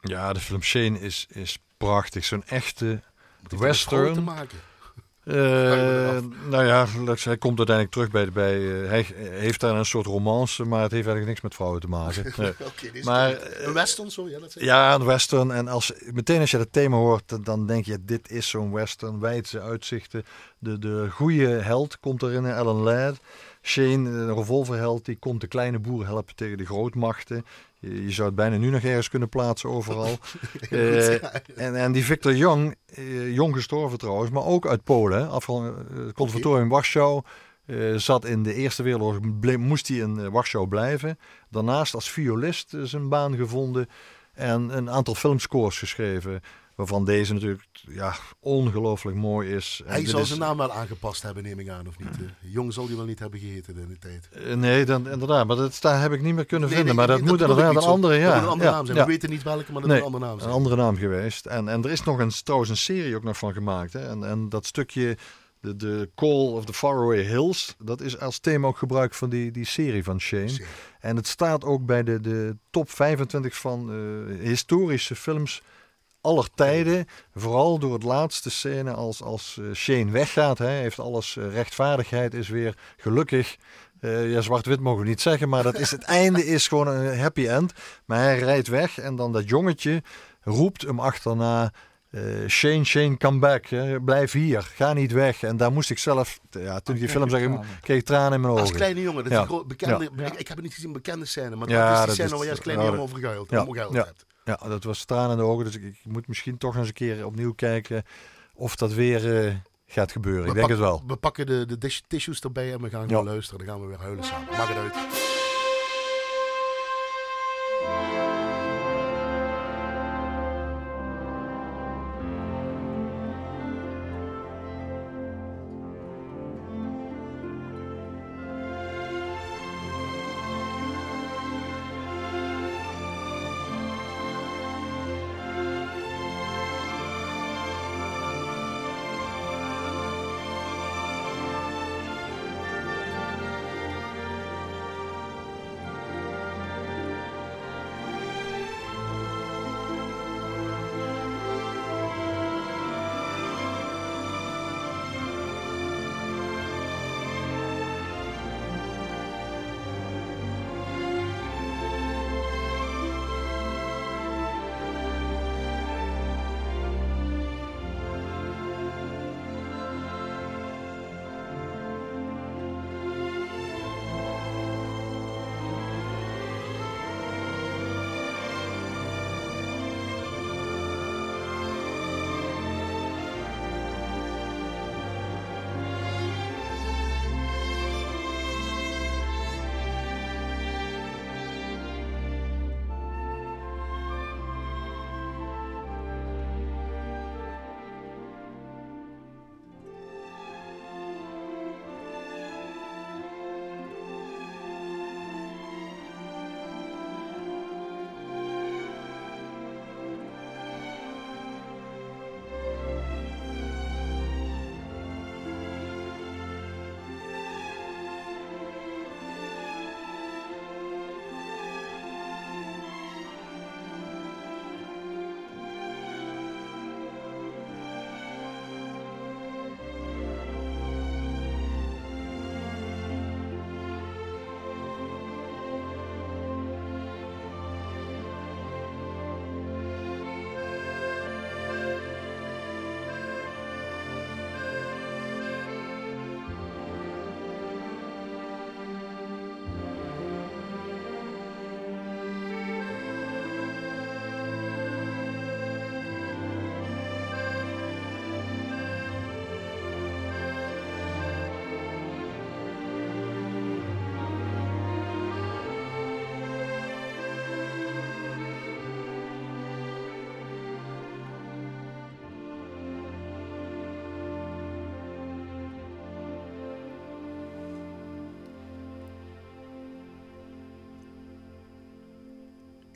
Ja, de film Shane is, is prachtig. Zo'n echte vrouwen te western. maken? Eh, me nou ja, hij komt uiteindelijk terug bij... bij eh, hij heeft daar een soort romance, maar het heeft eigenlijk niks met vrouwen te maken. Nee. Maar, een western, zo? Ja, dat zeg Ja, een western. En als, meteen als je dat thema hoort, dan- denk je, dit is zo'n western. Wijdse uitzichten. De, de goede held komt erin, Alan Ladd. Shane, de revolverheld, die komt de kleine boer helpen tegen de grootmachten. Je, je zou het bijna nu nog ergens kunnen plaatsen overal. Eh, en, en die Victor Young, eh, jong gestorven trouwens, maar ook uit Polen. Afval, eh, het conservatorium Warschau. eh, zat in de Eerste Wereldoorlog, moest hij in eh, Warschau blijven. Daarnaast als violist eh, zijn baan gevonden. En een aantal filmscores geschreven. Waarvan deze natuurlijk ja, ongelooflijk mooi is. En Hij zal is- zijn naam wel aangepast hebben, neem ik aan, of niet? Eh, Jong zal die wel niet hebben geheten in de tijd. Eh, nee, dan, inderdaad. Maar dat daar heb ik niet meer kunnen Nee, vinden. nee, maar nee, dat, moet inderdaad een andere, ja. een andere ja, naam zijn. ja. We weten niet welke, maar dat moet een andere naam Een andere naam geweest. En, en er is nog een, trouwens een serie ook nog van gemaakt. Hè. En, en dat stukje, de, de Call of the Faraway Hills, dat is als thema ook gebruikt van die, die serie van Shane. En het staat ook bij de, de top 25 van eh, historische films aller tijden. Vooral door het laatste scène als, als eh, Shane weggaat. Hè, heeft alles, eh, rechtvaardigheid is weer gelukkig. Eh, ja, zwart-wit mogen we niet zeggen, maar dat is, het einde is gewoon een happy end. Maar hij rijdt weg en dan dat jongetje roept hem achterna... Shane, Shane, come back. Hè, blijf hier, ga niet weg. En daar moest ik zelf, ja, toen ik die kreeg film je zag, ik- kreeg ik tranen in mijn Als ogen. kleine jongen, dat Ja. bekende, Ja. ik, ik heb het niet gezien, bekende scène, maar Ja, dat is dat die scène is- waar jij als kleine jongen over gehuild, ja, om gehuild hebt. Ja, dat was tranen in de ogen. Dus ik, ik moet misschien toch eens een keer opnieuw kijken of dat weer eh, gaat gebeuren. We ik denk het wel. We pakken de, de tissues erbij en we gaan Ja. luisteren. Dan gaan we weer huilen samen. Maak het uit.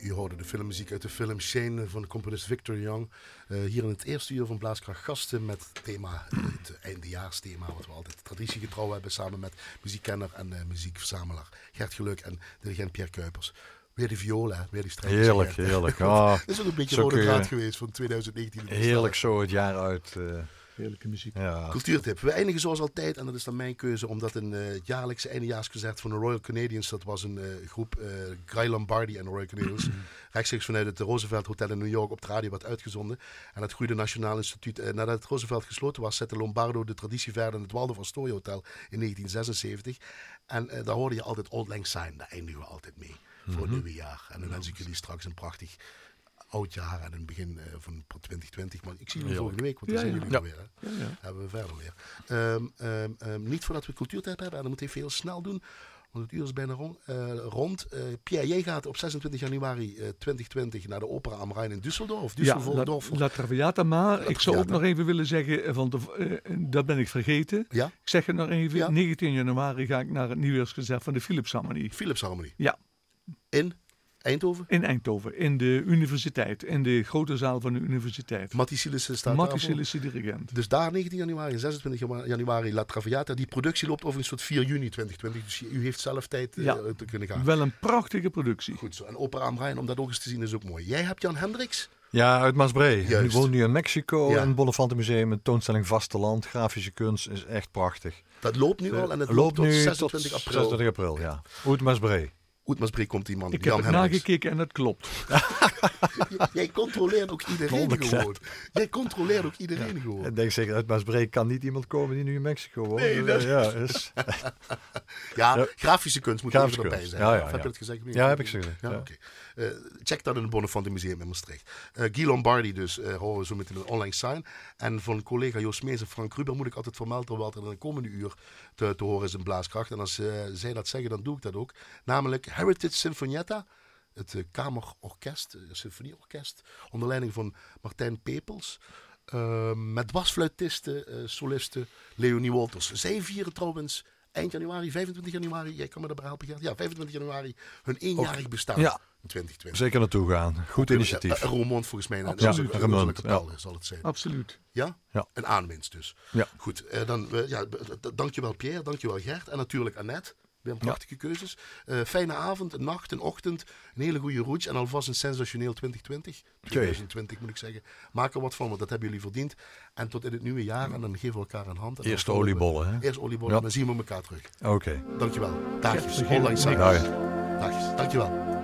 U hoorde de filmmuziek uit de film Shane van de componist Victor Young. Eh, hier in het eerste uur van Blaaskracht gasten met het thema, eh, het eindejaarsthema, wat we altijd traditiegetrouw hebben samen met muziekkenner en eh, muziekverzamelaar Gert Geluk en dirigent Pierre Kuipers. Weer die viola, hè, weer die strijkers. Heerlijk, heerlijk. Ah, is ook een beetje rode draad geweest van 2019. in de heerlijk zo het jaar uit. Heerlijke muziek. ja. Cultuurtip. We eindigen zoals altijd, en dat is dan mijn keuze, omdat een eh, het jaarlijkse eindejaarsconcert van de Royal Canadians, dat was een eh, groep, eh Guy Lombardi en de Royal Canadians, rechtstreeks vanuit het Roosevelt Hotel in New York op de radio werd uitgezonden. En het Goede Nationaal Instituut, nadat het Roosevelt gesloten was, zette Lombardo de traditie verder in het Waldorf Astoria Hotel in 1976. En daar hoorde je altijd Old Lang Syne, daar eindigen we altijd mee voor het nieuwe jaar. En dan wens ik jullie straks een prachtig oud jaar en een begin eh, van 2020. Maar ik zie jullie volgende week, want dan Ja, zijn ja. jullie Ja. er weer. Hè? Ja, ja. hebben we verder weer. Ehm, ehm, ehm, niet voordat we cultuurtijd hebben, en dat moet even heel snel doen, want het uur is bijna rond. Eh, rond. Eh, Pierre, jij gaat op 26 januari eh, 2020 naar de Opera am Rijn in Düsseldorf. Ja, Düsseldorf. La, La Traviata, maar ik zou ook nog even willen zeggen, van de, eh, dat ben ik vergeten. ja, Ik zeg het nog even, Ja. 19 januari ga ik naar het nieuwjaarsconcert van de Philips Harmonie. Philips Harmonie. Ja. In Eindhoven. In Eindhoven, in de universiteit, in de grote zaal van de universiteit. Matti Silissen staat Matti. Sillissen dirigent. Dus daar 19 januari en 26 janu- januari La Traviata. Die productie loopt overigens tot 4 juni 2020. Dus u heeft zelf tijd eh, Ja. te kunnen gaan. Wel een prachtige productie. Goed zo. En Opera am Rijn, om dat ook eens te zien, is ook mooi. Jij hebt Jan Hendricks. Ja, uit Maasbree. Juist. woont nu in Mexico. Ja. In het Bonnefante Museum. Een toonstelling Vasteland. Grafische kunst is echt prachtig. Dat loopt nu al en het loopt, loopt tot nu 26 tot april. 26 april, ja. Uit Maasbree. Oetmasbree komt die man, Ik heb Jan nagekeken en het klopt. Jij controleert ook iedereen 100%. gewoon. Jij controleert ook iedereen gewoon. Ik denk zeker, uit kan niet iemand komen die nu in Mexico woont. Nee, dat- ja, is, Ja, Ja. grafische kunst moet Grafische er even erbij kunst. zijn. Ja, ja, Of heb ja. je dat gezegd? Ja, heb ik gezegd, Ja, ja. oké. Eh, check dat in het Museum in Maastricht. Eh Guy Lombardi dus, eh horen we zo meteen een online sign. En van collega Joost Mees en Frank Ruber moet ik altijd vermelden wat er in de komende uur te, te horen is in Blaaskracht. En als zij dat zeggen, dan doe ik dat ook. Namelijk Heritage Sinfonietta. Het Kamerorkest, symfonieorkest, onder leiding van Martijn Pepels. Eh, met wasfluitisten, eh, solisten, Leonie Wolters. Zij vieren trouwens eind januari, 25 januari, jij kan me daarbij helpen? Ja, 25 januari, hun eenjarig bestaan ja. In 2020. zeker naartoe gaan. Goed initiatief. Eh, eh, Roermond volgens mij. Absoluut. Ja, Roermond, Roermond, ja. zal het zijn. Absoluut. Ja? Ja. Een aanwinst dus. Ja. Goed, eh, dan, eh, ja, dankjewel Pierre, dankjewel Gert en natuurlijk Annette. Weer een prachtige keuzes. Eh, fijne avond, een nacht, een ochtend, een hele goede route en alvast een sensationeel 2020. 2020 moet ik zeggen. Maak er wat van, want dat hebben jullie verdiend. En tot in het nieuwe jaar en dan geven we elkaar een hand. We- oliebollen, hè? Eerst oliebollen, Ja. dan zien we elkaar terug. Oké. Dankjewel. Dagjes. ja. Dagjes. Dankjewel.